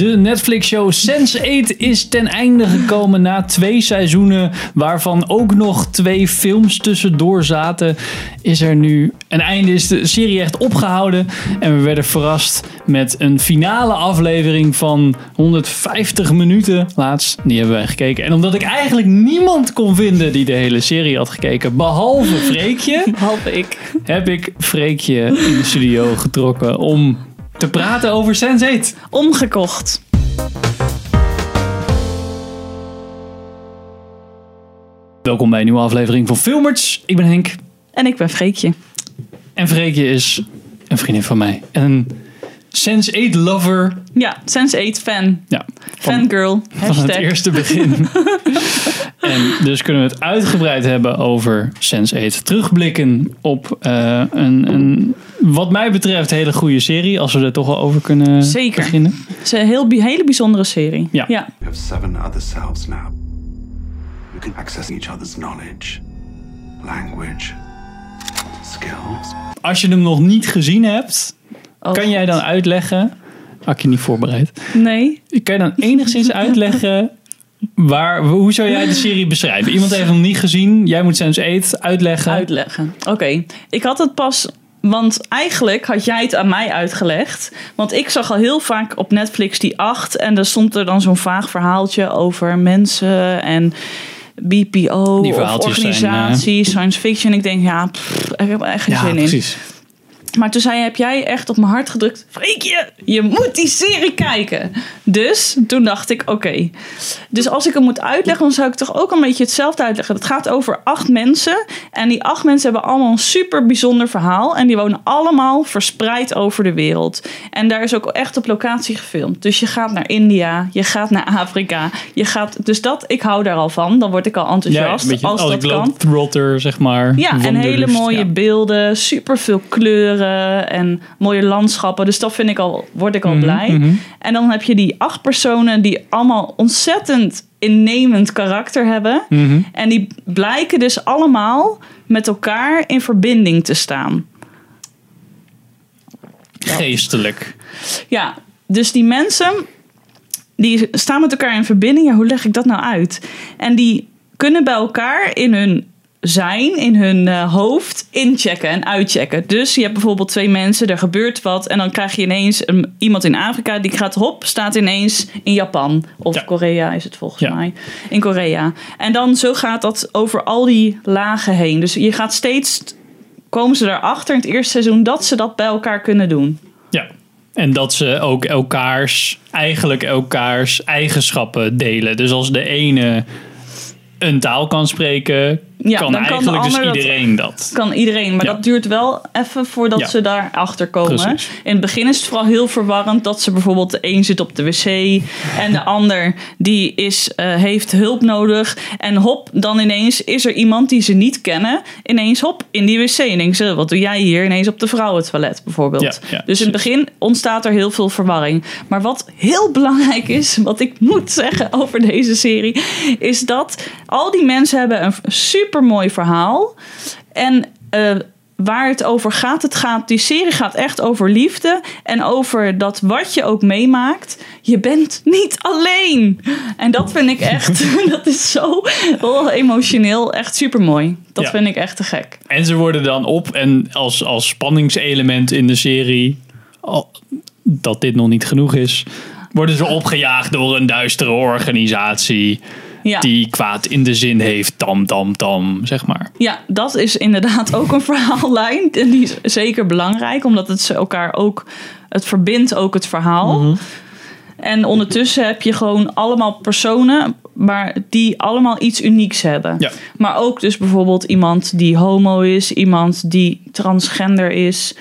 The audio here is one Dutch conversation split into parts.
De Netflix-show Sense8 is ten einde gekomen na twee seizoenen, waarvan ook nog twee films tussendoor zaten. Is er nu een einde, is de serie echt opgehouden. En we werden verrast met een finale aflevering van 150 minuten. Laatst, die hebben wij gekeken. En omdat ik eigenlijk niemand kon vinden die de hele serie had gekeken, behalve Freekje, Behalve ik. heb ik Freekje in de studio getrokken om te praten over Sense8. Omgekocht. Welkom bij een nieuwe aflevering van Filmers. Ik ben Henk En ik ben Freekje. en Freekje is een vriendin van mij. Een Sense8 lover Ja, Sense8 fan. ja, van, Fangirl. van het Hashtag. eerste begin. en dus kunnen we het uitgebreid hebben over Sense8. Terugblikken op eh, een, een, wat mij betreft, hele goede serie. Als we er toch wel over kunnen Zeker. beginnen. Het is een heel, hele bijzondere serie. Ja. ja. We have seven other selves now. We can access each other's knowledge, language, skills. Als je hem nog niet gezien hebt, Oh, kan jij dan uitleggen... Had je niet voorbereid. Nee. Kan je dan enigszins uitleggen waar, hoe zou jij de serie beschrijven? Iemand heeft hem niet gezien. Jij moet Sense8 uitleggen. Uitleggen. Oké. Ik had het pas... Want eigenlijk had jij het aan mij uitgelegd. Want ik zag al heel vaak op Netflix die 8. En er stond er dan zo'n vaag verhaaltje over mensen en BPO of verhaaltjes zijn, organisatie, science fiction. Ik denk, ja, pff, ik heb er echt geen ja, zin in. Maar toen zei, heb jij echt op mijn hart gedrukt... Freekje, je moet die serie kijken. Dus toen dacht ik, oké. Dus als ik hem moet uitleggen, dan zou ik toch ook een beetje hetzelfde uitleggen. Het gaat over acht mensen. En die acht mensen hebben allemaal een super bijzonder verhaal. En die wonen allemaal verspreid over de wereld. En daar is ook echt op locatie gefilmd. Dus je gaat naar India, je gaat naar Afrika. Je gaat, dus dat, ik hou daar al van. Dan word ik al Ja, enthousiast een beetje als als dat kan. globetrotter, zeg maar. Ja, en hele mooie ja. beelden, super veel kleuren en mooie landschappen. Dus dat vind ik al, word ik al Mhm, blij. mhm. En dan heb je die acht personen die allemaal ontzettend innemend karakter hebben. Mhm. En die blijken dus allemaal met elkaar in verbinding te staan. Geestelijk. Ja, dus die mensen die staan met elkaar in verbinding. Ja, hoe leg ik dat nou uit? En die kunnen bij elkaar in hun zijn, in hun eh, hoofd, inchecken en uitchecken. Dus je hebt bijvoorbeeld twee mensen, er gebeurt wat. En dan krijg je ineens een, iemand in Afrika die gaat hop, staat ineens in Japan. Of Ja. Korea is het volgens Ja. mij. In Korea. En dan zo gaat dat over al die lagen heen. Dus je gaat steeds, komen ze erachter in het eerste seizoen dat ze dat bij elkaar kunnen doen. Ja. En dat ze ook elkaars, eigenlijk elkaars eigenschappen delen. Dus als de ene een taal kan spreken, Ja, kan dan kan eigenlijk dus dat- iedereen dat. kan iedereen. Maar Ja. dat duurt wel even voordat Ja. ze daarachter komen. Precies. In het begin is het vooral heel verwarrend dat ze bijvoorbeeld de een zit op de wc en de ander die is, eh, heeft hulp nodig. En hop, dan ineens is er iemand die ze niet kennen. Ineens hop, in die wc. En denken ze, wat doe jij hier? Ineens op de vrouwentoilet bijvoorbeeld. Dus in het begin ontstaat er heel veel verwarring. Maar wat heel belangrijk is, wat ik moet zeggen over deze serie, is dat al die mensen hebben een super mooi verhaal. En eh, waar het over gaat, het gaat, die serie gaat echt over liefde en over dat wat je ook meemaakt, je bent niet alleen. En dat vind ik echt, dat is zo wel emotioneel, echt super mooi. Dat Ja. vind ik echt te gek. En ze worden dan op en als, als spanningselement in de serie, dat dit nog niet genoeg is, worden ze opgejaagd door een duistere organisatie Ja. die kwaad in de zin heeft, tam, tam, tam, zeg maar. Ja, dat is inderdaad ook een verhaallijn. En die is zeker belangrijk, omdat het ze elkaar ook. Het verbindt ook het verhaal. Mhm. En ondertussen heb je gewoon allemaal personen, maar die allemaal iets unieks hebben. Ja. Maar ook dus bijvoorbeeld iemand die homo is, iemand die transgender is.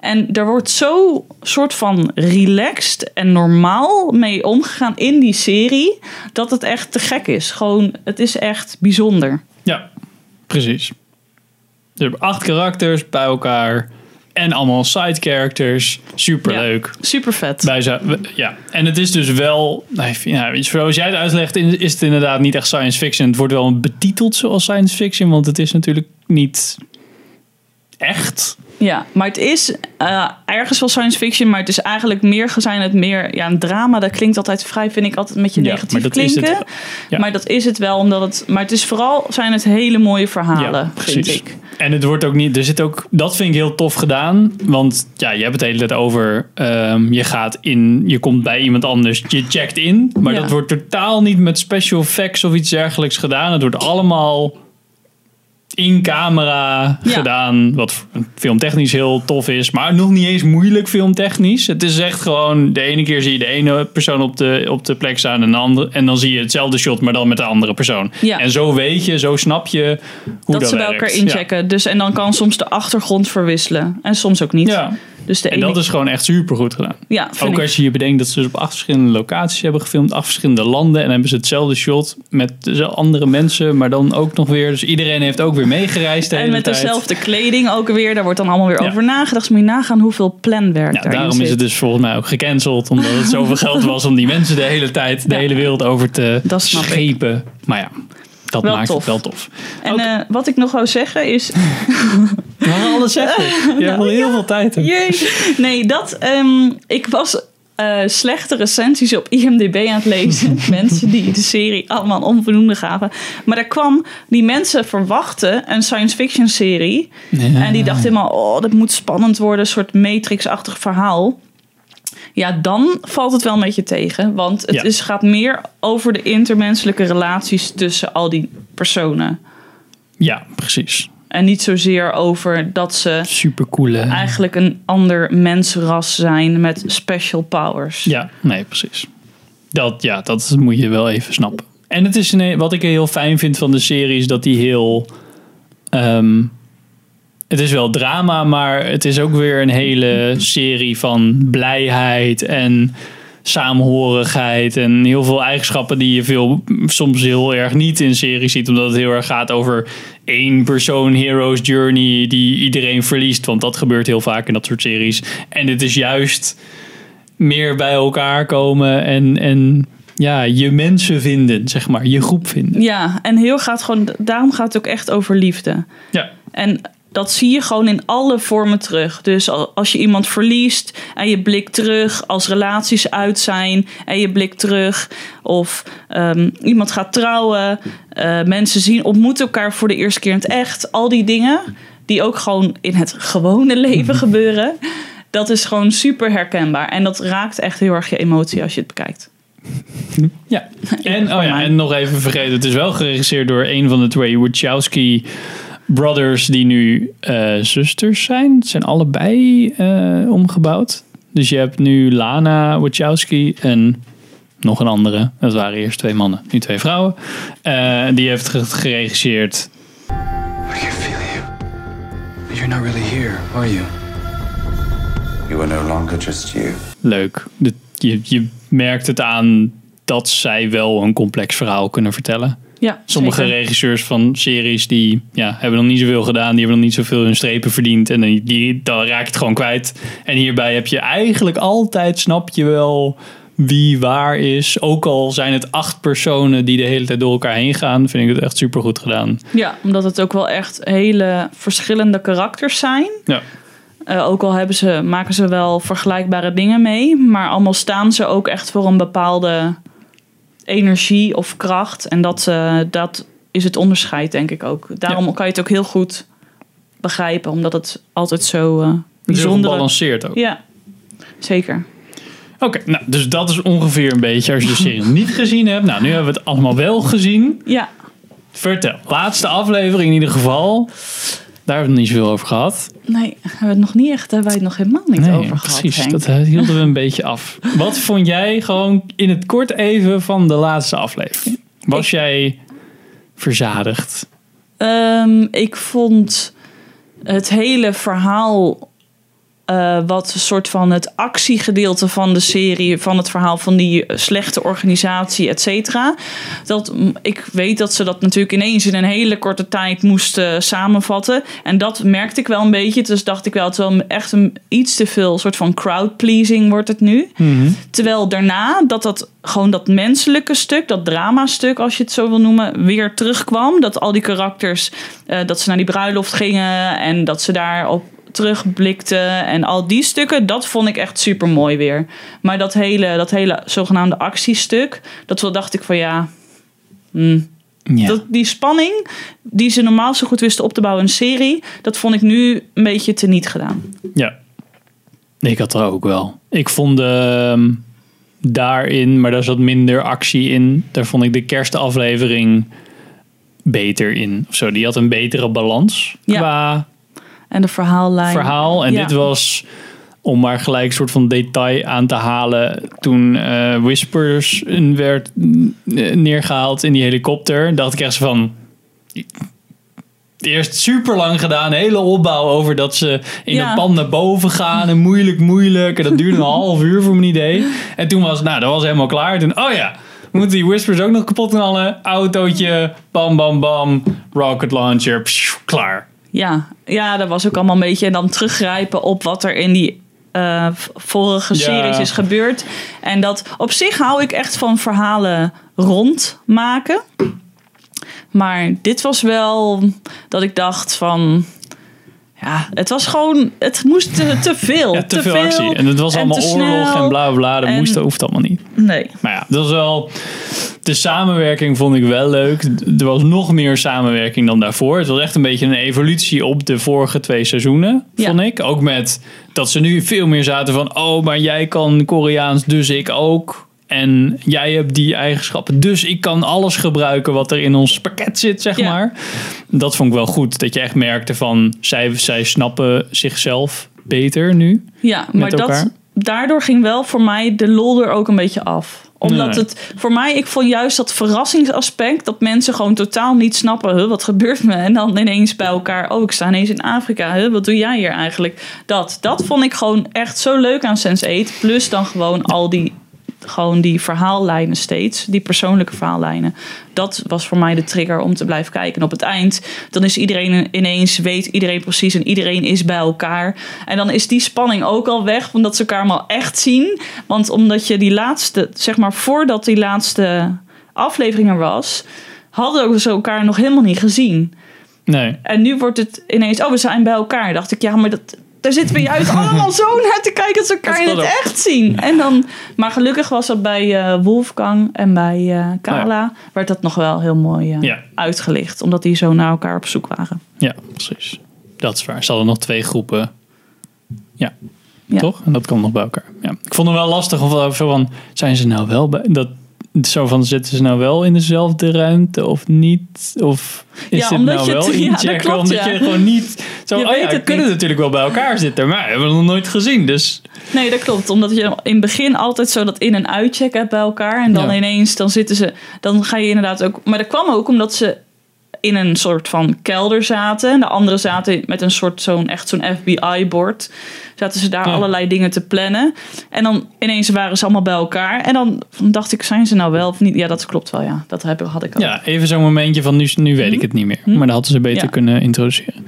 En er wordt zo soort van relaxed en normaal mee omgegaan in die serie, dat het echt te gek is. Gewoon, het is echt bijzonder. Ja, precies. Je hebt acht karakters bij elkaar en allemaal side characters. Superleuk. Super vet. Bij zo, ja, en het is dus wel, ja, je, zoals jij het uitlegt, is het inderdaad niet echt science fiction. Het wordt wel betiteld zoals science fiction, want het is natuurlijk niet echt. Ja, maar het is eh, ergens wel science fiction, maar het is eigenlijk meer zijn het meer ja, een drama. Dat klinkt altijd vrij, vind ik altijd een beetje Ja, negatief maar dat is het klinken. Ja. Maar dat is het wel, omdat het. Maar het is vooral zijn het hele mooie verhalen, vind precies. ik. En het wordt ook niet, er zit ook, dat vind ik heel tof gedaan. Want ja, je hebt het hele tijd over, ehm, je gaat in, je komt bij iemand anders, je checkt in. Maar dat wordt totaal niet met special effects of iets dergelijks gedaan. Het wordt allemaal in camera Ja. gedaan. Wat filmtechnisch heel tof is. Maar nog niet eens moeilijk filmtechnisch. Het is echt gewoon, de ene keer zie je de ene persoon op de, op de plek staan en de andere. En dan zie je hetzelfde shot, maar dan met de andere persoon. Ja. En zo weet je, zo snap je hoe dat, dat ze bij elkaar Ja. inchecken. Dus, en dan kan soms de achtergrond verwisselen. En soms ook niet. Ja. Dus de En dat is gewoon echt super goed gedaan. ja, Ook ik. als je je bedenkt dat ze dus op acht verschillende locaties hebben gefilmd, acht verschillende landen. En hebben ze hetzelfde shot met de andere mensen, maar dan ook nog weer. Dus iedereen heeft ook weer meegereisd de En hele met tijd. dezelfde kleding ook weer. Daar wordt dan allemaal weer Ja. over nagedacht. Dus moet je nagaan hoeveel planwerk Ja, daarom zit. is het dus volgens mij ook gecanceld. Omdat het zoveel geld was om die mensen de hele tijd, de Ja. hele wereld over te Dat schepen. Maar ja, dat Wel maakt tof. het wel tof. En Ook- eh, wat ik nog wou zeggen is... We gaan alles zeggen. Je hebt al heel veel tijd. Jee. Nee, dat... ehm, ik was eh, slechte recensies op IMDb aan het lezen. mensen die de serie allemaal onvoldoende gaven. Maar daar kwam... Die mensen verwachten een science fiction serie. Ja. En die dachten helemaal... Oh, dat moet spannend worden. Een soort Matrix-achtig verhaal. Ja, dan valt het wel een beetje tegen. Want het Ja. is, gaat meer over de intermenselijke relaties tussen al die personen. Ja, precies. En niet zozeer over dat ze Super coole. eigenlijk een ander mensenras zijn met special powers. Ja, nee, precies. Dat, ja, dat moet je wel even snappen. En het is een, wat ik heel fijn vind van de serie is dat die heel. ehm, het is wel drama, maar het is ook weer een hele serie van blijheid en saamhorigheid en heel veel eigenschappen die je veel soms heel erg niet in series ziet, omdat het heel erg gaat over één persoon hero's journey die iedereen verliest, want dat gebeurt heel vaak in dat soort series. En dit is juist meer bij elkaar komen en, en ja, je mensen vinden, zeg maar, je groep vinden. Ja, en heel gaat gewoon, daarom gaat het ook echt over liefde. Ja, En dat zie je gewoon in alle vormen terug. Dus al- als je iemand verliest en je blikt terug, als relaties uit zijn en je blikt terug, of ehm, iemand gaat trouwen, eh, mensen zien, ontmoeten elkaar voor de eerste keer in het echt, al die dingen die ook gewoon in het gewone leven gebeuren, dat is gewoon super herkenbaar. En dat raakt echt heel erg je emotie als je het bekijkt. ja. En, oh ja, en nog even vergeten, het is wel geregisseerd door een van de twee Wachowski brothers die nu eh, zusters zijn. Het zijn allebei eh, omgebouwd. Dus je hebt nu Lana Wachowski en nog een andere. Dat waren eerst twee mannen, nu twee vrouwen. Eh, die heeft ge- geregisseerd I can feel you. But you're not really here, are you? You are no longer just you. leuk. De- je, je merkt het aan dat zij wel een complex verhaal kunnen vertellen. Ja, Sommige zeker. regisseurs van series die ja, hebben nog niet zoveel gedaan, die hebben nog niet zoveel hun strepen verdiend en die, die, dan raak je het gewoon kwijt. En hierbij heb je eigenlijk altijd, snap je wel wie waar is. Ook al zijn het acht personen die de hele tijd door elkaar heen gaan, vind ik het echt super goed gedaan. Ja, omdat het ook wel echt hele verschillende karakters zijn. Ja, Eh, ook al hebben ze, maken ze wel vergelijkbare dingen mee. Maar allemaal staan ze ook echt voor een bepaalde energie of kracht. En dat, eh, dat is het onderscheid, denk ik ook. Daarom Ja. kan je het ook heel goed begrijpen. Omdat het altijd zo heel bijzonder gebalanceerd ook. Ja, zeker. Oké, nou, dus dat is ongeveer een beetje als je de serie niet gezien hebt. Nou, nu hebben we het allemaal wel gezien. Ja, Vertel, laatste aflevering in ieder geval. Daar hebben we het niet zoveel over gehad. nee, hebben we het nog niet echt, hebben wij het nog helemaal niet over gehad. precies. Henk. Dat eh, hielden we een beetje af. Wat vond jij gewoon in het kort even van de laatste aflevering? Was Ik- jij verzadigd? Ehm, ik vond het hele verhaal, eh, wat een soort van het actiegedeelte van de serie, van het verhaal van die slechte organisatie, et cetera. Dat ik weet dat ze dat natuurlijk ineens in een hele korte tijd moesten samenvatten. En dat merkte ik wel een beetje. Dus dacht ik wel, het is wel echt een iets te veel soort van crowd pleasing wordt het nu. Terwijl daarna dat dat gewoon dat menselijke stuk, dat drama-stuk, als je het zo wil noemen, weer terugkwam. Dat al die karakters, eh, dat ze naar die bruiloft gingen en dat ze daar op terugblikte en al die stukken, dat vond ik echt super mooi weer. Maar dat hele, dat hele zogenaamde actiestuk, dat wel dacht ik van ja. hmm, Ja. dat, die spanning die ze normaal zo goed wisten op te bouwen in een serie, dat vond ik nu een beetje teniet gedaan. Ja. Ik had er ook wel. Ik vond ehm, daarin, maar daar zat minder actie in. Daar vond ik de kerstaflevering beter in. Of zo, die had een betere balans Ja. qua En de verhaallijn. verhaal. En Ja. dit was, om maar gelijk een soort van detail aan te halen. Toen eh, Whispers werd mm, neergehaald in die helikopter, dacht ik echt van. Eerst super lang gedaan, hele opbouw over dat ze in Ja. een pan naar boven gaan en moeilijk, moeilijk. En dat duurde een half uur voor mijn idee. En toen was, nou, dat was helemaal klaar. Toen, oh ja, moeten die Whispers ook nog kapot knallen. Autootje, bam, bam, bam, rocket launcher, klaar. Ja, ja, dat was ook allemaal een beetje. En dan teruggrijpen op wat er in die eh, vorige Ja. series is gebeurd. En dat op zich hou ik echt van verhalen rondmaken. Maar dit was wel dat ik dacht van. Ja, het was gewoon. Het moest te, te veel. Ja, te, veel, actie. En het was en allemaal oorlog en bla bla. Dat En- moest, hoeft allemaal niet. Nee. Maar ja, dat was wel. De samenwerking vond ik wel leuk. Er was nog meer samenwerking dan daarvoor. Het was echt een beetje een evolutie op de vorige twee seizoenen, Ja. vond ik. Ook met dat ze nu veel meer zaten van... oh, maar jij kan Koreaans, dus ik ook. En jij hebt die eigenschappen, dus ik kan alles gebruiken... wat er in ons pakket zit, zeg Ja. maar. Dat vond ik wel goed. Dat je echt merkte van... zij, zij snappen zichzelf beter nu. Ja, maar dat, daardoor ging wel voor mij de lol er ook een beetje af. Omdat Nee. het voor mij, ik vond juist dat verrassingsaspect, dat mensen gewoon totaal niet snappen, huh, wat gebeurt me? En dan ineens bij elkaar, oh, ik sta ineens in Afrika, huh, wat doe jij hier eigenlijk? Dat, dat vond ik gewoon echt zo leuk aan Sense8. Plus dan gewoon al die, gewoon die verhaallijnen steeds, die persoonlijke verhaallijnen. Dat was voor mij de trigger om te blijven kijken. En op het eind, dan is iedereen ineens, weet iedereen precies en iedereen is bij elkaar. En dan is die spanning ook al weg, omdat ze elkaar maar echt zien. Want omdat je die laatste, zeg maar voordat die laatste aflevering er was, hadden ze elkaar nog helemaal niet gezien. Nee. En nu wordt het ineens, oh, we zijn bij elkaar. Dacht ik, ja, maar dat, daar zitten we juist allemaal zo naar te kijken dat ze elkaar in het echt zien. En dan, maar gelukkig was dat bij eh, Wolfgang en bij eh, Kala, werd dat nog wel heel mooi eh, Ja. uitgelicht. Omdat die zo naar elkaar op zoek waren. Ja, precies. Dat is waar. Ze hadden nog twee groepen. Ja, Ja. toch? En dat kwam nog bij elkaar. Ja. Ik vond het wel lastig of of zo van, zijn ze nou wel bij dat zo van zitten ze nou wel in dezelfde ruimte of niet? Of is Ja, dit nou je wel ja, dat inchecken? klopt, omdat ja. je gewoon niet zo. Je oh weet ja, het kunnen niet. natuurlijk wel bij elkaar zitten, maar hebben we nog nooit gezien. Dus Nee, dat klopt. Omdat je in het begin altijd zo dat in- en uitcheck hebt bij elkaar. En dan Ja. ineens, dan zitten ze, dan ga je inderdaad ook. Maar dat kwam ook omdat ze in een soort van kelder zaten. En de anderen zaten met een soort zo'n echt zo'n FBI-bord. Zaten ze daar Ja. allerlei dingen te plannen. En dan ineens waren ze allemaal bij elkaar. En dan dacht ik, zijn ze nou wel of niet? Ja, dat klopt wel, ja. Dat heb, had ik ook. ja, even zo'n momentje van nu, nu weet ik het niet meer. Maar dat hadden ze beter Mhm. Ja. kunnen introduceren.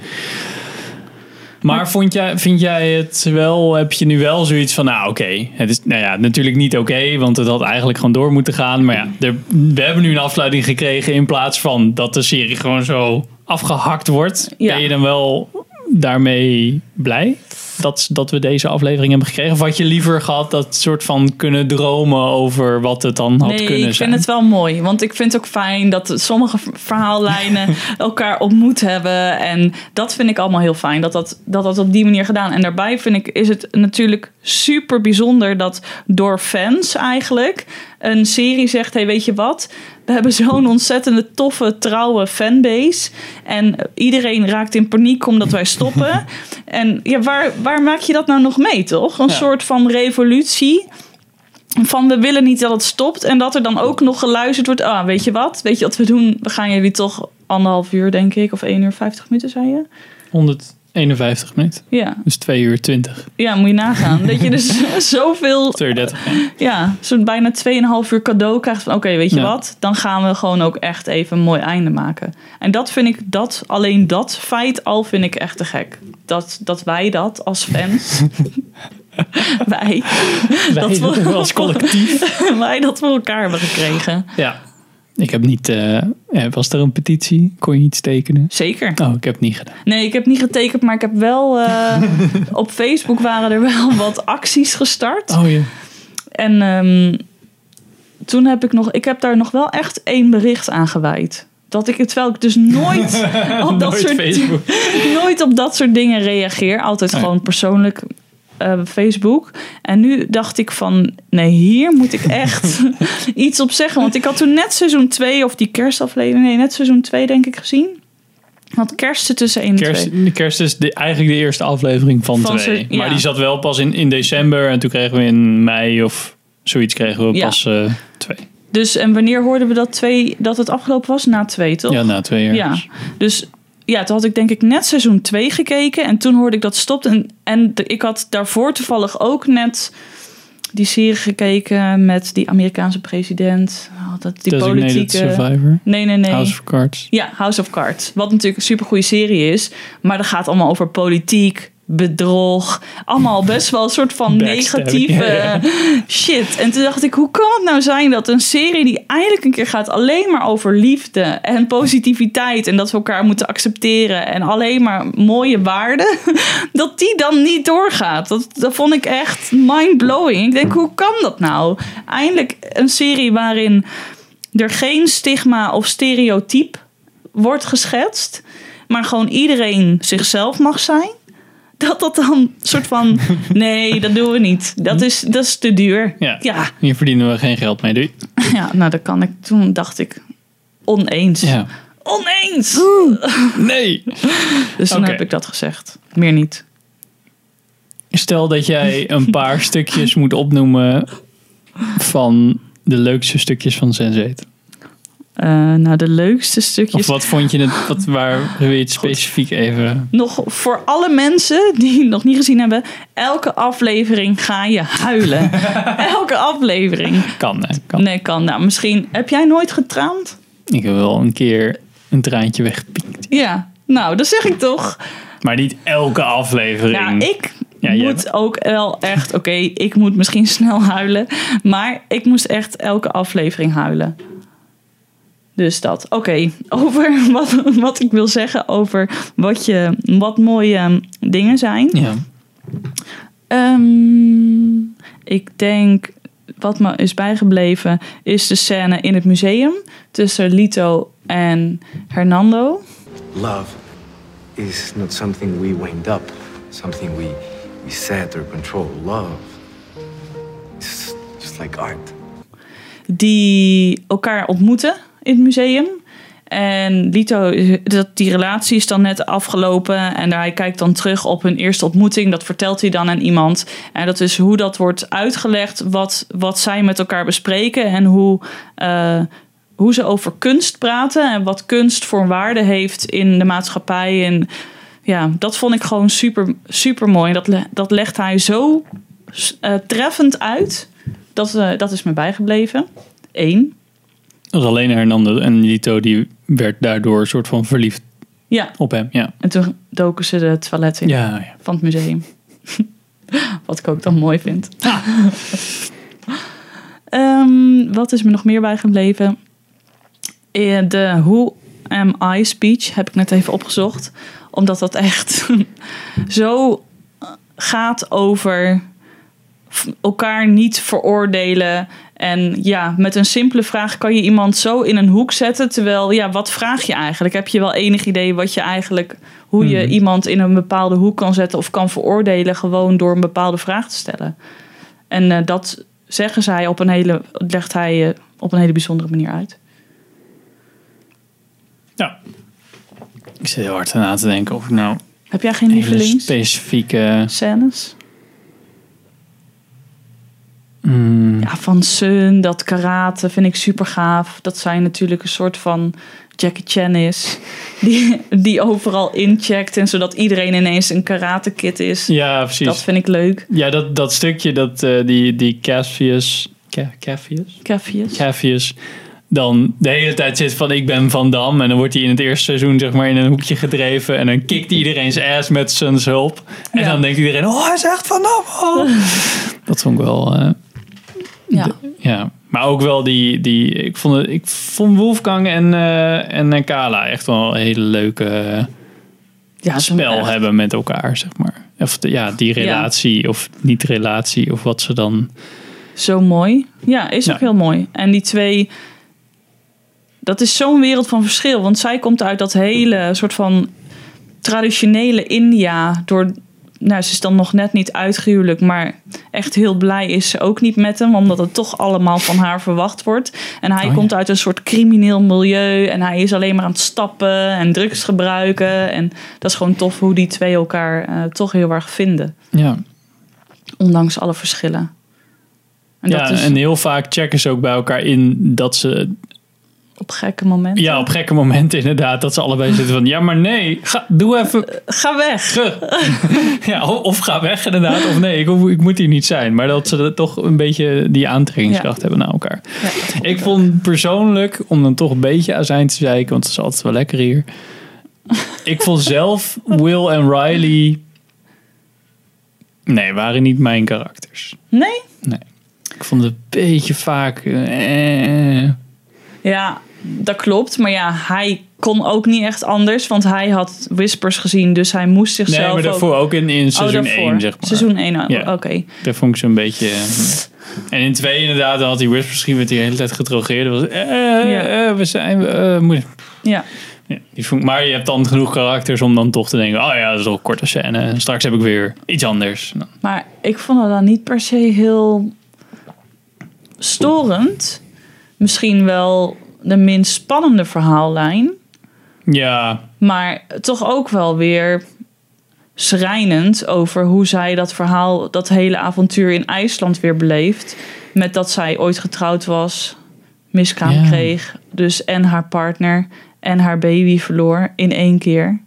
Maar vond jij, vind jij het wel, heb je nu wel zoiets van, nou oké, het is nou ja, natuurlijk niet oké, want het had eigenlijk gewoon door moeten gaan. Maar ja, er, we hebben nu een afsluiting gekregen in plaats van dat de serie gewoon zo afgehakt wordt. Ja. Ben je dan wel daarmee blij dat, dat we deze aflevering hebben gekregen? Of had je liever gehad dat soort van kunnen dromen over wat het dan had nee, kunnen ik vind zijn? het wel mooi. Want ik vind het ook fijn dat sommige verhaallijnen elkaar ontmoet hebben. En dat vind ik allemaal heel fijn. Dat dat, dat dat op die manier gedaan. En daarbij vind ik, is het natuurlijk super bijzonder dat door fans eigenlijk een serie zegt: hey, weet je wat? We hebben zo'n ontzettende toffe, trouwe fanbase. En iedereen raakt in paniek omdat wij stoppen. en ja, waar, waar maak je dat nou nog mee, toch? Een Ja. soort van revolutie van we willen niet dat het stopt. En dat er dan ook nog geluisterd wordt. Ah, weet je wat? Weet je wat we doen? We gaan jullie toch anderhalf uur, denk ik. Of 1 uur 50 minuten, zei je? 151 minuten, Ja, dus 2 uur 20, ja moet je nagaan. dat je dus zoveel, 32. ja, zo'n bijna 2,5 uur cadeau krijgt. Van oké, weet je Ja. wat? Dan gaan we gewoon ook echt even een mooi einde maken. En dat vind ik, dat, alleen dat feit al vind ik echt te gek. Dat, dat wij dat als fans... wij, Wij dat we- als collectief. wij dat voor elkaar hebben gekregen. Ja. Ik heb niet... eh, eh, was er een petitie? Kon je iets tekenen? Zeker. Oh, ik heb het niet gedaan. Nee, ik heb niet getekend, maar ik heb wel... eh, op Facebook waren er wel wat acties gestart. Oh ja. En ehm, toen heb ik nog... Ik heb daar nog wel echt één bericht aan gewijd. Dat ik, terwijl ik dus nooit op dat Nooit soort Facebook. nooit op dat soort dingen reageer. Altijd gewoon persoonlijk eh, Facebook. En nu dacht ik van, nee, hier moet ik echt iets op zeggen. Want ik had toen net seizoen 2 of die kerstaflevering, nee, net seizoen 2 denk ik gezien. Want kerst tussen 1 en 2. Kerst, kerst is de, eigenlijk de eerste aflevering van, Van twee. se- ja. Maar die zat wel pas in, in december. En toen kregen we in mei of zoiets kregen we Ja. pas eh, twee. Dus en wanneer hoorden we dat, twee, dat het afgelopen was? Na twee, toch? Ja, na twee jaar. Ja, dus ja, toen had ik denk ik net seizoen 2 gekeken. En toen hoorde ik dat stopt. En, en de- ik had daarvoor toevallig ook net die serie gekeken met die Amerikaanse president. Oh, dat, die Designated politieke... Survivor. Nee, nee, nee. House of Cards. Ja, House of Cards. Wat natuurlijk een supergoeie serie is. Maar dat gaat allemaal over politiek, bedrog. Allemaal best wel een soort van negatieve ja, ja. shit. En toen dacht ik, hoe kan het nou zijn dat een serie die eindelijk een keer gaat alleen maar over liefde en positiviteit en dat we elkaar moeten accepteren en alleen maar mooie waarden, dat die dan niet doorgaat. Dat, dat vond ik echt mind-blowing. Ik denk, hoe kan dat nou? Eindelijk een serie waarin er geen stigma of stereotype wordt geschetst, maar gewoon iedereen zichzelf mag zijn. Dat dat dan soort van, nee, dat doen we niet. Dat is, dat is te duur. Ja. ja, Hier verdienen we geen geld mee. Doei. ja, nou dat kan ik. Toen dacht ik, oneens. Ja. Oneens! Nee. Dus toen Oké. heb ik dat gezegd. Meer niet. Stel dat jij een paar stukjes moet opnoemen van de leukste stukjes van Sense8. Eh, nou, de leukste stukjes. Of wat vond je het, wat, waar wil je het specifiek even... Nog voor alle mensen die het nog niet gezien hebben. Elke aflevering ga je huilen. elke aflevering. Kan, hè? Kan. Nee, kan. Nou, misschien. Heb jij nooit getraand? Ik heb wel een keer een traantje weggepiekt. Ja. Nou, dat zeg ik toch. Maar niet elke aflevering. Ja, ik Ja, jij moet ook wel echt... Oké, ik moet misschien snel huilen. Maar ik moest echt elke aflevering huilen. Dus dat. Oké, over wat, wat ik wil zeggen over wat, je, wat mooie dingen zijn. Ja. Ehm, ik denk, wat me is bijgebleven, is de scène in het museum tussen Lito en Hernando. Love is not something we wind up, something we, we set or control. Love is just like art. die elkaar ontmoeten in het museum. En Lito, dat, die relatie is dan net afgelopen. En hij kijkt dan terug op hun eerste ontmoeting. Dat vertelt hij dan aan iemand. En dat is hoe dat wordt uitgelegd. Wat, wat zij met elkaar bespreken. En hoe, eh, hoe ze over kunst praten. En wat kunst voor waarde heeft in de maatschappij. En ja, dat vond ik gewoon super, super mooi. Dat, dat legt hij zo eh, treffend uit. Dat, eh, dat is me bijgebleven. Eén. Dat was alleen Hernando en Lito die werd daardoor een soort van verliefd Ja, op hem. Ja, en toen doken ze de toilet in ja, ja. van het museum. Wat ik ook dan mooi vind. Ehm, wat is me nog meer bijgebleven? Eh, De Who Am I speech heb ik net even opgezocht. Omdat dat echt zo gaat over elkaar niet veroordelen. En ja, met een simpele vraag kan je iemand zo in een hoek zetten. Terwijl, ja, wat vraag je eigenlijk? Heb je wel enig idee wat je eigenlijk, hoe je iemand in een bepaalde hoek kan zetten of kan veroordelen, gewoon door een bepaalde vraag te stellen? En eh, dat zeggen zij op een hele, legt hij eh, op een hele bijzondere manier uit. ja. Ik zit heel hard na te denken of ik nou Heb jij geen lievelings specifieke... scènes? Mm, Ja, van Sun, dat karate vind ik super gaaf. Dat zij natuurlijk een soort van Jackie Chan is. Die, die overal incheckt en zodat iedereen ineens een karate kid is. ja, precies. dat vind ik leuk. Ja, dat, dat stukje, dat, eh, die, die Cassius... Ca- Cassius? Keffies. Cassius dan de hele tijd zit van ik ben Van Dam. En dan wordt hij in het eerste seizoen zeg maar in een hoekje gedreven. En dan kikt iedereen zijn ass met zijn hulp. En Ja. dan denkt iedereen, oh hij is echt Van Dam. oh. Dat vond ik wel... eh, Ja. ja, Maar ook wel die, die ik, vond het, ik vond Wolfgang en, eh, en Kala echt wel een hele leuke Ja, spel hebben met elkaar, zeg maar. Of de- ja, die relatie of niet relatie of wat ze dan... Zo mooi. Ja, is Ja. ook heel mooi. En die twee, dat is zo'n wereld van verschil. Want zij komt uit dat hele soort van traditionele India. Door, nou, ze is dan nog net niet uitgehuwelijk, maar echt heel blij is ze ook niet met hem, omdat het toch allemaal van haar verwacht wordt. En hij Oh, ja. komt uit een soort crimineel milieu en hij is alleen maar aan het stappen en drugs gebruiken. En dat is gewoon tof hoe die twee elkaar eh, toch heel erg vinden, Ja, ondanks alle verschillen. En ja is en heel vaak checken ze ook bij elkaar in dat ze... op gekke momenten. Ja, op gekke momenten inderdaad. Dat ze allebei zitten van... Ja, maar nee, ga, doe even... Ga weg. Ja, of, of ga weg inderdaad. Of nee, ik, ik moet hier niet zijn. Maar dat ze toch een beetje die aantrekkingskracht Ja. hebben naar elkaar. Ja, vond Ik vond persoonlijk, om dan toch een beetje azijn te zeiken, want het is altijd wel lekker hier. ik vond zelf Will en Riley. Nee, waren niet mijn karakters. Nee? Nee. Ik vond het een beetje vaak. eh, Ja, dat klopt. Maar ja, hij kon ook niet echt anders. Want hij had Whispers gezien. Dus hij moest Nee, zichzelf maar daarvoor ook... ook in, in seizoen daarvoor. 1, zeg maar. Seizoen 1, Ja. oké. Dat vond ik zo'n beetje. eh, En in 2 inderdaad, dan had hij Whispers misschien met die hele tijd gedrogeerd. Was, eh, Ja. eh, we zijn. eh, moet- Ja. Ja, die vond, maar je hebt dan genoeg karakters om dan toch te denken: oh ja, dat is wel een korte scène. En straks heb ik weer iets anders. Nou, Maar ik vond het dan niet per se heel storend. Misschien wel de minst spannende verhaallijn. Ja, Maar toch ook wel weer schrijnend over hoe zij dat verhaal, dat hele avontuur in IJsland weer beleeft. Met dat zij ooit getrouwd was, miskraam Ja. kreeg. Dus en haar partner en haar baby verloor in één keer.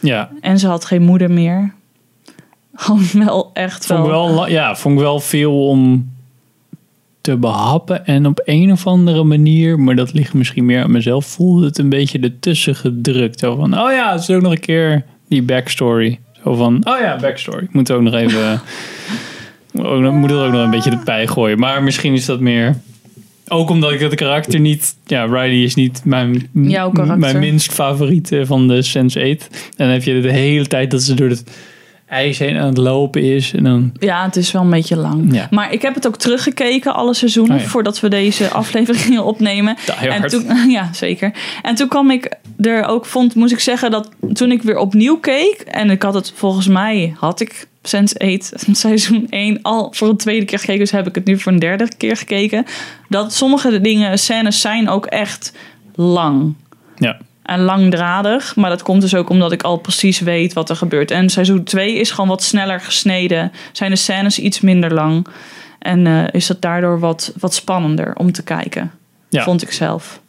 ja. En ze had geen moeder meer. Gewoon wel echt Vond ik wel. wel, la- ja, vond ik wel veel om te behappen. En op een of andere manier, maar dat ligt misschien meer aan mezelf, voelde het een beetje ertussen gedrukt. Zo van, oh ja, het is ook nog een keer die backstory. Zo van, oh ja, backstory. Ik moet ook nog even, ook, moet er ook nog een beetje erbij gooien. Maar misschien is dat meer... Ook omdat ik het karakter niet... Ja, Riley is niet mijn, Jouw karakter. mijn minst favoriete van de Sense8. En dan heb je de hele tijd dat ze door het ijs heen aan het lopen is. En dan... Ja, het is wel een beetje lang. Ja. Maar ik heb het ook teruggekeken, alle seizoenen, Oh ja. voordat we deze aflevering gingen opnemen. En toen, ja, zeker. En toen kwam ik er ook, vond, moest ik zeggen, dat toen ik weer opnieuw keek, en ik had het volgens mij, had ik Sense8 seizoen 1 al voor een tweede keer gekeken, dus heb ik het nu voor een derde keer gekeken, dat sommige dingen, scènes zijn ook echt lang Ja. En langdradig. Maar dat komt dus ook omdat ik al precies weet wat er gebeurt. En seizoen 2 is gewoon wat sneller gesneden. Zijn de scènes iets minder lang. En eh, is het daardoor wat, wat spannender om te kijken. Ja. Vond ik zelf.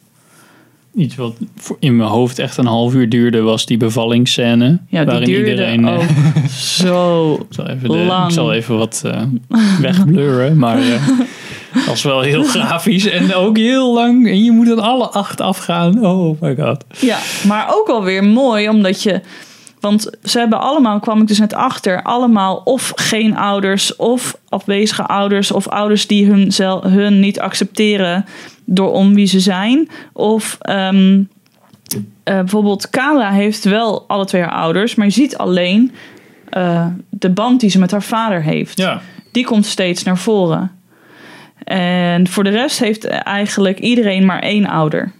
Iets wat in mijn hoofd echt een half uur duurde, was die bevallingsscène. Ja, waarin iedereen. eh, ook zo ik, zal even de, lang. ik zal even wat eh wegblurren, maar eh dat was wel heel grafisch en ook heel lang. En je moet dan alle acht afgaan. Oh my god. Ja, maar ook wel weer mooi, omdat je. Want ze hebben allemaal, kwam ik dus net achter, allemaal of geen ouders, of afwezige ouders, of ouders die hun, hun niet accepteren door om wie ze zijn. Of ehm, eh, bijvoorbeeld Kala heeft wel alle twee haar ouders, maar je ziet alleen eh, de band die ze met haar vader heeft Ja, die komt steeds naar voren. En voor de rest heeft eigenlijk iedereen maar één ouder.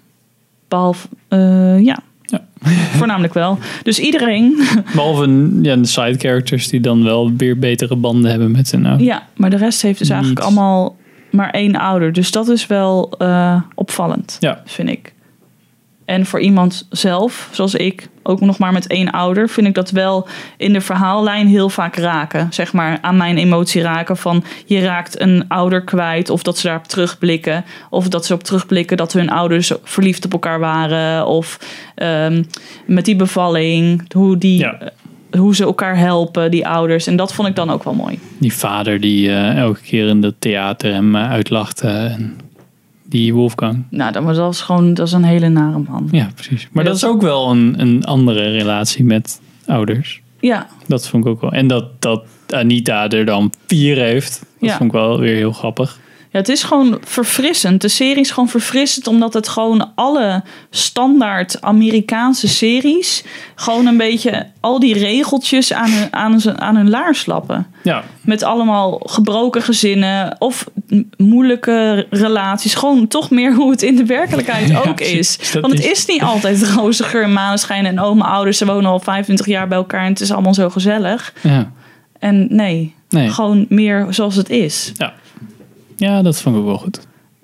Behalve, eh, ja. Ja. Voornamelijk wel. Dus iedereen, behalve ja, de side characters die dan wel weer betere banden hebben met hun ouders. ja, maar de rest heeft dus eigenlijk allemaal maar één ouder. Dus dat is wel eh, opvallend, Ja. vind ik. En voor iemand zelf, zoals ik, ook nog maar met één ouder, vind ik dat wel in de verhaallijn heel vaak raken. Zeg maar aan mijn emotie raken van je raakt een ouder kwijt, of dat ze daarop terugblikken, of dat ze op terugblikken dat hun ouders verliefd op elkaar waren, of ehm, met die bevalling, hoe, die, Ja. Hoe ze elkaar helpen, die ouders. En dat vond ik dan ook wel mooi. Die vader die eh, elke keer in het theater hem eh, uitlachte. en die Wolfgang. Nou, dat was gewoon dat is een hele nare man. Ja, precies. Maar Ja, dat is ook wel een, een andere relatie met ouders. Ja, Dat vond ik ook wel. En dat, dat Anita er dan vier heeft, dat Ja. vond ik wel weer heel grappig. Ja, het is gewoon verfrissend. De serie is gewoon verfrissend omdat het gewoon alle standaard Amerikaanse series gewoon een beetje al die regeltjes aan hun, aan, hun- aan hun laars lappen. Ja, Met allemaal gebroken gezinnen of moeilijke relaties. Gewoon toch meer hoe het in de werkelijkheid Ja, ook is. Dat Want het is- is niet altijd roze geur en maneschijn en oma ouders. Ze wonen al 25 jaar bij elkaar en het is allemaal zo gezellig. ja. En nee, Nee. gewoon meer zoals het is. Ja. Ja, dat vond ik wel goed.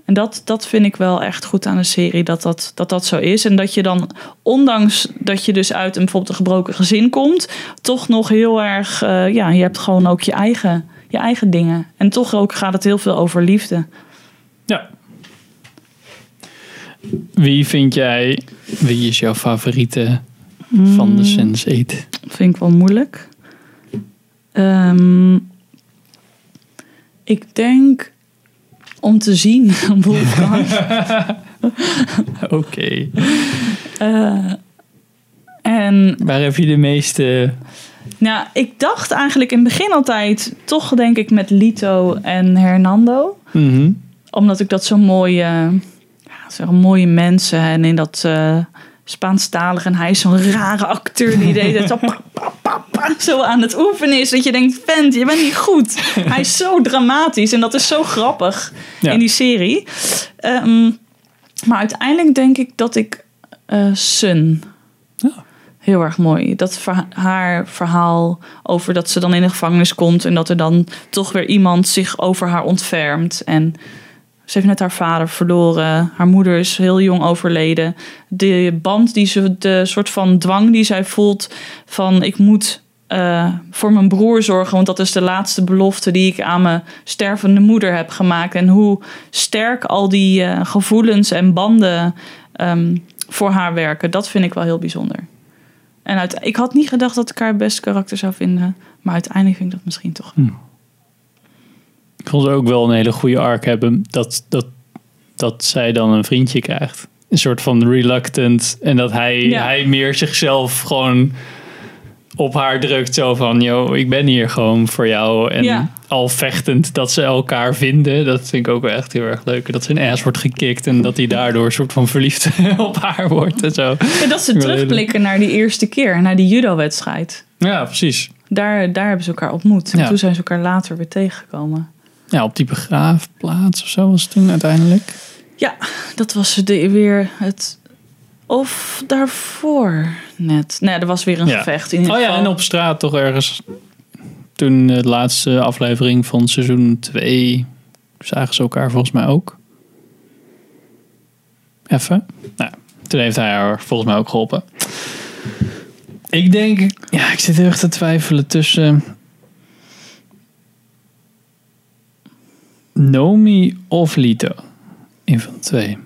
En dat, dat vind ik wel echt goed aan de serie, dat dat, dat dat zo is. En dat je dan, ondanks dat je dus uit een bijvoorbeeld een gebroken gezin komt, toch nog heel erg, eh, ja, je hebt gewoon ook je eigen, je eigen dingen. En toch ook gaat het heel veel over liefde. Ja. Wie vind jij, wie is jouw favoriete van de Sense8? Vind ik wel moeilijk. Ehm, ik denk om te zien, Wolfgang. Oké. Eh, en Waar heb je de meeste... Nou, ik dacht eigenlijk in het begin altijd toch denk ik met Lito en Hernando. Mhm. Omdat ik dat zo'n mooie, ja, zo'n mooie mensen en in dat eh Spaanstalig en hij is zo'n rare acteur die deed het zo, aan het oefenen is. Dat je denkt, vent, je bent niet goed. Hij is zo dramatisch en dat is zo grappig Ja. in die serie. Ehm, maar uiteindelijk denk ik dat ik eh Sun heel erg mooi. Dat verha- haar verhaal over dat ze dan in de gevangenis komt en dat er dan toch weer iemand zich over haar ontfermt. En ze heeft net haar vader verloren. Haar moeder is heel jong overleden. De band die ze, de soort van dwang die zij voelt van ik moet eh, voor mijn broer zorgen, want dat is de laatste belofte die ik aan mijn stervende moeder heb gemaakt. En hoe sterk al die eh, gevoelens en banden ehm, voor haar werken, dat vind ik wel heel bijzonder. En uit, ik had niet gedacht dat ik haar het beste karakter zou vinden. Maar uiteindelijk vind ik dat misschien toch. Ik vond ze ook wel een hele goede arc hebben. Dat, dat, dat zij dan een vriendje krijgt. Een soort van reluctant. En dat hij, Ja. hij meer zichzelf gewoon op haar drukt. Zo van, yo, ik ben hier gewoon voor jou. En Ja. al vechtend dat ze elkaar vinden. Dat vind ik ook wel echt heel erg leuk. Dat zijn ass wordt gekikt. En dat hij daardoor een soort van verliefd op haar wordt. En zo. Dat ze terugblikken naar die eerste keer, naar die judo-wedstrijd. Ja, precies. Daar, daar hebben ze elkaar ontmoet. En Ja. toen zijn ze elkaar later weer tegengekomen. Ja, op die begraafplaats of zo was het toen uiteindelijk. Ja, dat was de, weer het. Of daarvoor net. Nee, er was weer een Ja. gevecht. In ieder Oh ja, geval. en op straat toch ergens. Toen de laatste aflevering van seizoen 2 zagen ze elkaar volgens mij ook. Even. Nou, toen heeft hij haar volgens mij ook geholpen. Ik denk, ja, ik zit heel erg te twijfelen tussen Nomi of Lito. Een van de twee.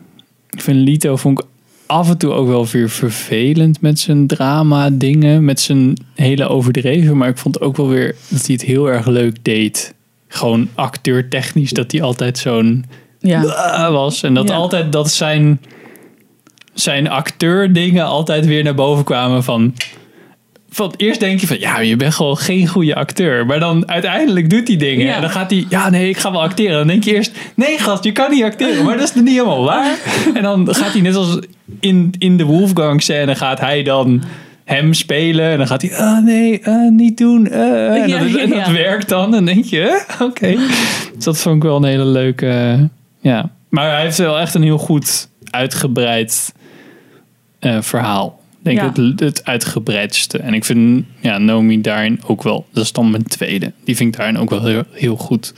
Ik vind Lito vond ik af en toe ook wel weer vervelend met zijn drama dingen, met zijn hele overdreven, maar ik vond ook wel weer dat hij het heel erg leuk deed. Gewoon acteurtechnisch dat hij altijd zo'n Ja. Was en dat Ja. altijd dat zijn zijn acteurdingen altijd weer naar boven kwamen van van eerst denk je van ja, je bent gewoon geen goede acteur. Maar dan uiteindelijk doet hij dingen. Ja. En dan gaat hij, ja nee, ik ga wel acteren. Dan denk je eerst, nee gast, je kan niet acteren. Maar dat is niet helemaal waar. En dan gaat hij net als in, in de Wolfgang scène gaat hij dan hem spelen. En dan gaat hij, ah nee, eh, niet doen. eh." en, Ja, dat, en dat ja. werkt dan. En dan denk je, "Huh? oké. Dus dat vond ik wel een hele leuke, eh, ja. Maar hij heeft wel echt een heel goed uitgebreid eh, verhaal. Ik denk Ja. het, het uitgebreidste. En ik vind ja, Nomi daarin ook wel, dat is dan mijn tweede. Die vind ik daarin ook wel heel, heel goed.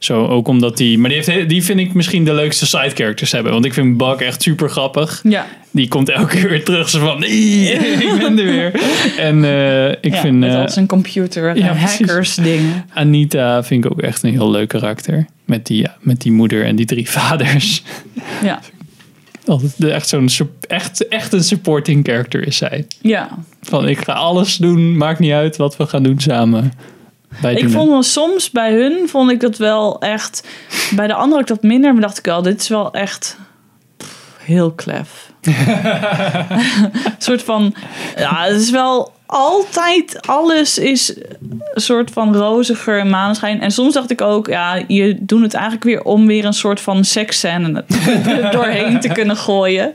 Zo, ook omdat die, maar die, heeft, he- die vind ik misschien de leukste side characters hebben. Want ik vind Bak echt super grappig. Ja. Die komt elke keer weer terug. Zo van, nee, ik ben er weer. En eh, ik ja, vind met eh, al zijn computer ja, en precies. hackers dingen. Anita vind ik ook echt een heel leuk karakter. Met die, ja, met die moeder en die drie vaders. Ja. Altijd echt zo'n echt, echt een supporting character is zij. ja. Van ik ga alles doen, maakt niet uit wat we gaan doen samen. Ik vond wel soms bij hun vond ik dat wel echt. Bij de andere ik dat minder, maar dacht ik wel, dit is wel echt pff, heel klef. Een soort van, ja, het is wel altijd alles is een soort van roziger en maneschijn. En soms dacht ik ook, ja, je doet het eigenlijk weer om weer een soort van seksscène doorheen te kunnen gooien.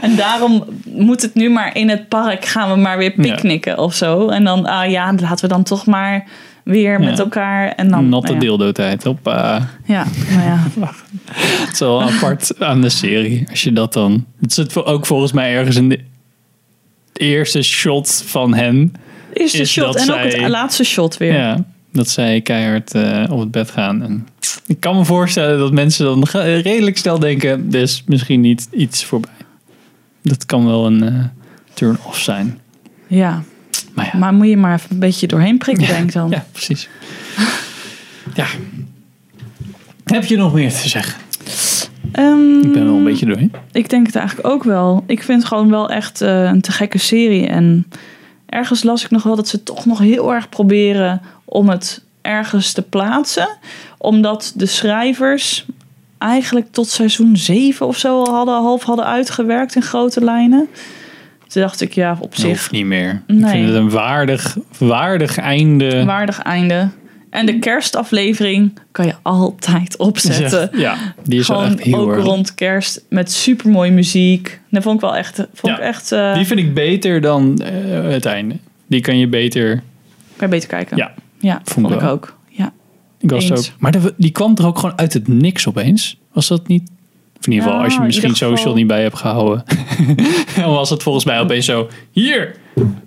En daarom moet het nu maar in het park gaan we maar weer picknicken of zo. En dan, ah ja, laten we dan toch maar weer met elkaar. En dan, Natte nou dildo-tijd. Hoppa. Ja, nou ja. Het is wel apart aan de serie. Als je dat dan... Het zit ook volgens mij ergens in de eerste shot van hen. De eerste Is shot en ook het laatste shot weer. Ja, dat zij keihard eh, op het bed gaan. En ik kan me voorstellen dat mensen dan redelijk snel denken... dus misschien niet iets voorbij. Dat kan wel een eh, turn-off zijn. Ja. Maar ja, Maar moet je maar even een beetje doorheen prikken, denk ik dan. ja precies. ja. Heb je nog meer te zeggen? Ehm, Ik ben wel een beetje doorheen. Ik denk het eigenlijk ook wel. Ik vind het gewoon wel echt eh, een te gekke serie. En ergens las ik nog wel dat ze toch nog heel erg proberen om het ergens te plaatsen. Omdat de schrijvers eigenlijk tot seizoen 7 of zo al hadden, half hadden uitgewerkt in grote lijnen. Toen dacht ik, ja, op zich hoeft niet meer. Ik vind het een waardig, waardig einde. waardig einde. En de kerstaflevering kan je altijd opzetten. Ja, die is Gewoon echt heel ook erg. rond kerst met supermooie muziek. Dat vond ik wel echt. Vond ik echt eh, Die vind ik beter dan eh, het einde. Die kan je beter. kan je beter kijken. Ja, ja vond vond ik wel. ook. Ja. ik was Eens. ook. Maar die kwam er ook gewoon uit het niks opeens. Was dat niet? Of in ieder geval, als je misschien geval- social niet bij hebt gehouden. dan was het volgens mij opeens zo. Hier!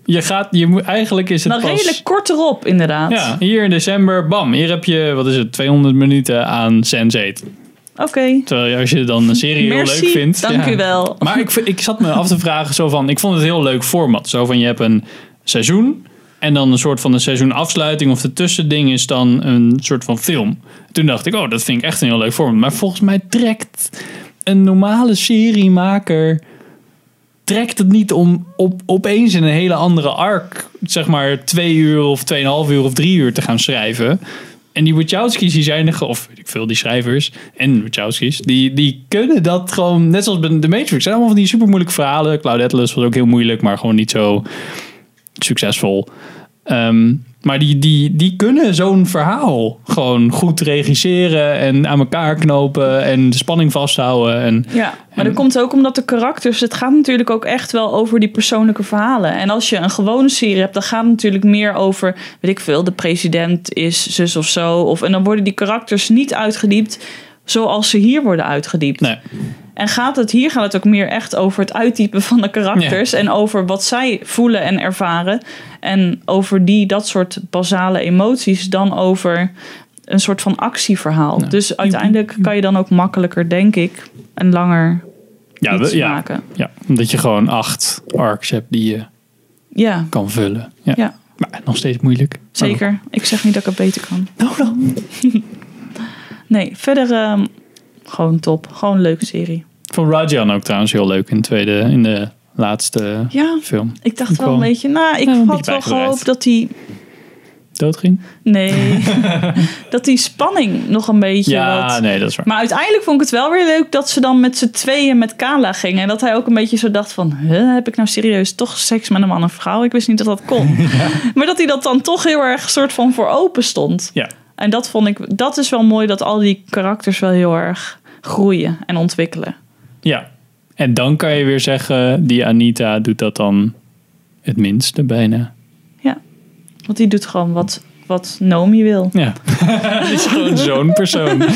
Je gaat, je moet, eigenlijk is het Nou, pas... redelijk kort erop, inderdaad. Ja, hier in december, bam. Hier heb je, wat is het, 200 minuten aan Sense8. Oké. Terwijl als je dan een serie heel Merci, leuk vindt. dank ja. u wel. Maar ik, ik zat me af te vragen zo van, ik vond het een heel leuk format. Zo van, je hebt een seizoen en dan een soort van een seizoenafsluiting of de tussending is dan een soort van film. Toen dacht ik, oh, dat vind ik echt een heel leuk format. Maar volgens mij trekt een normale seriemaker trekt het niet om op, opeens in een hele andere arc, zeg maar twee uur of tweeënhalf uur of drie uur te gaan schrijven. En die Wachowski's, die zijn er, of weet ik veel, die schrijvers en Wachowski's, die, die kunnen dat gewoon, net zoals bij The Matrix, zijn allemaal van die super moeilijke verhalen. Cloud Atlas was ook heel moeilijk, maar gewoon niet zo succesvol. Ehm, maar die, die, die kunnen zo'n verhaal gewoon goed regisseren en aan elkaar knopen en de spanning vasthouden. En, Ja, maar dat komt ook omdat de karakters... Het gaat natuurlijk ook echt wel over die persoonlijke verhalen. En als je een gewone serie hebt, dan gaat het natuurlijk meer over... Weet ik veel, de president is zus of zo. Of, en dan worden die karakters niet uitgediept zoals ze hier worden uitgediept. nee. En gaat het, hier gaat het ook meer echt over het uittypen van de karakters. En over wat zij voelen en ervaren. En over die, dat soort basale emoties. Dan over een soort van actieverhaal. Dus uiteindelijk kan je dan ook makkelijker, denk ik, en langer Ja, iets we- ja, maken. ja, omdat je gewoon acht arcs hebt die je Ja, kan vullen. Ja. ja, Maar nog steeds moeilijk. zeker. Ik zeg niet dat ik het beter kan. Nou dan. Nee, verder ehm, gewoon top. Gewoon een leuke serie. Van Rajan ook trouwens heel leuk in, de tweede, in de laatste Ja, film. ik dacht wel een beetje... Nou, ik had wel gehoopt dat hij... Dood ging? Nee, dat die spanning nog een beetje Ja, wat... nee, dat is waar. Maar uiteindelijk vond ik het wel weer leuk dat ze dan met z'n tweeën met Kala gingen. En dat hij ook een beetje zo dacht van... Huh, heb ik nou serieus toch seks met een man of vrouw? Ik wist niet dat dat kon. Maar dat hij dat dan toch heel erg soort van voor open stond. Ja, En dat vond ik... Dat is wel mooi dat al die karakters wel heel erg groeien en ontwikkelen. Ja. En dan kan je weer zeggen, die Anita doet dat dan het minste bijna. Ja, want die doet gewoon wat, wat Nomi wil. Ja, het is gewoon zo'n persoon. Nou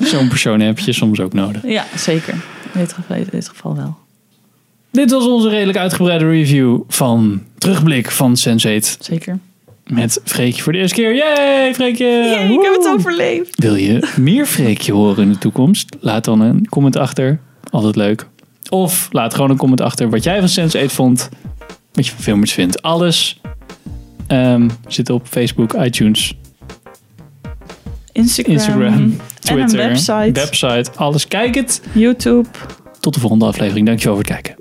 zo'n persoon heb je soms ook nodig. Ja, zeker. In dit geval, in dit geval wel. Dit was onze redelijk uitgebreide review van Terugblik van Sense8 Zeker. Met Freekje voor de eerste keer. Yay, Freekje! Yay, ik heb het overleefd. Wil je meer Freekje horen in de toekomst? Laat dan een comment achter. Altijd leuk. Of laat gewoon een comment achter wat jij van Sense8 vond. Wat je van filmers vindt. Alles ehm, zit op Facebook, iTunes, Instagram, Instagram, en een Twitter, website, website. Alles. Kijk het. YouTube. Tot de volgende aflevering. Dankjewel voor het kijken.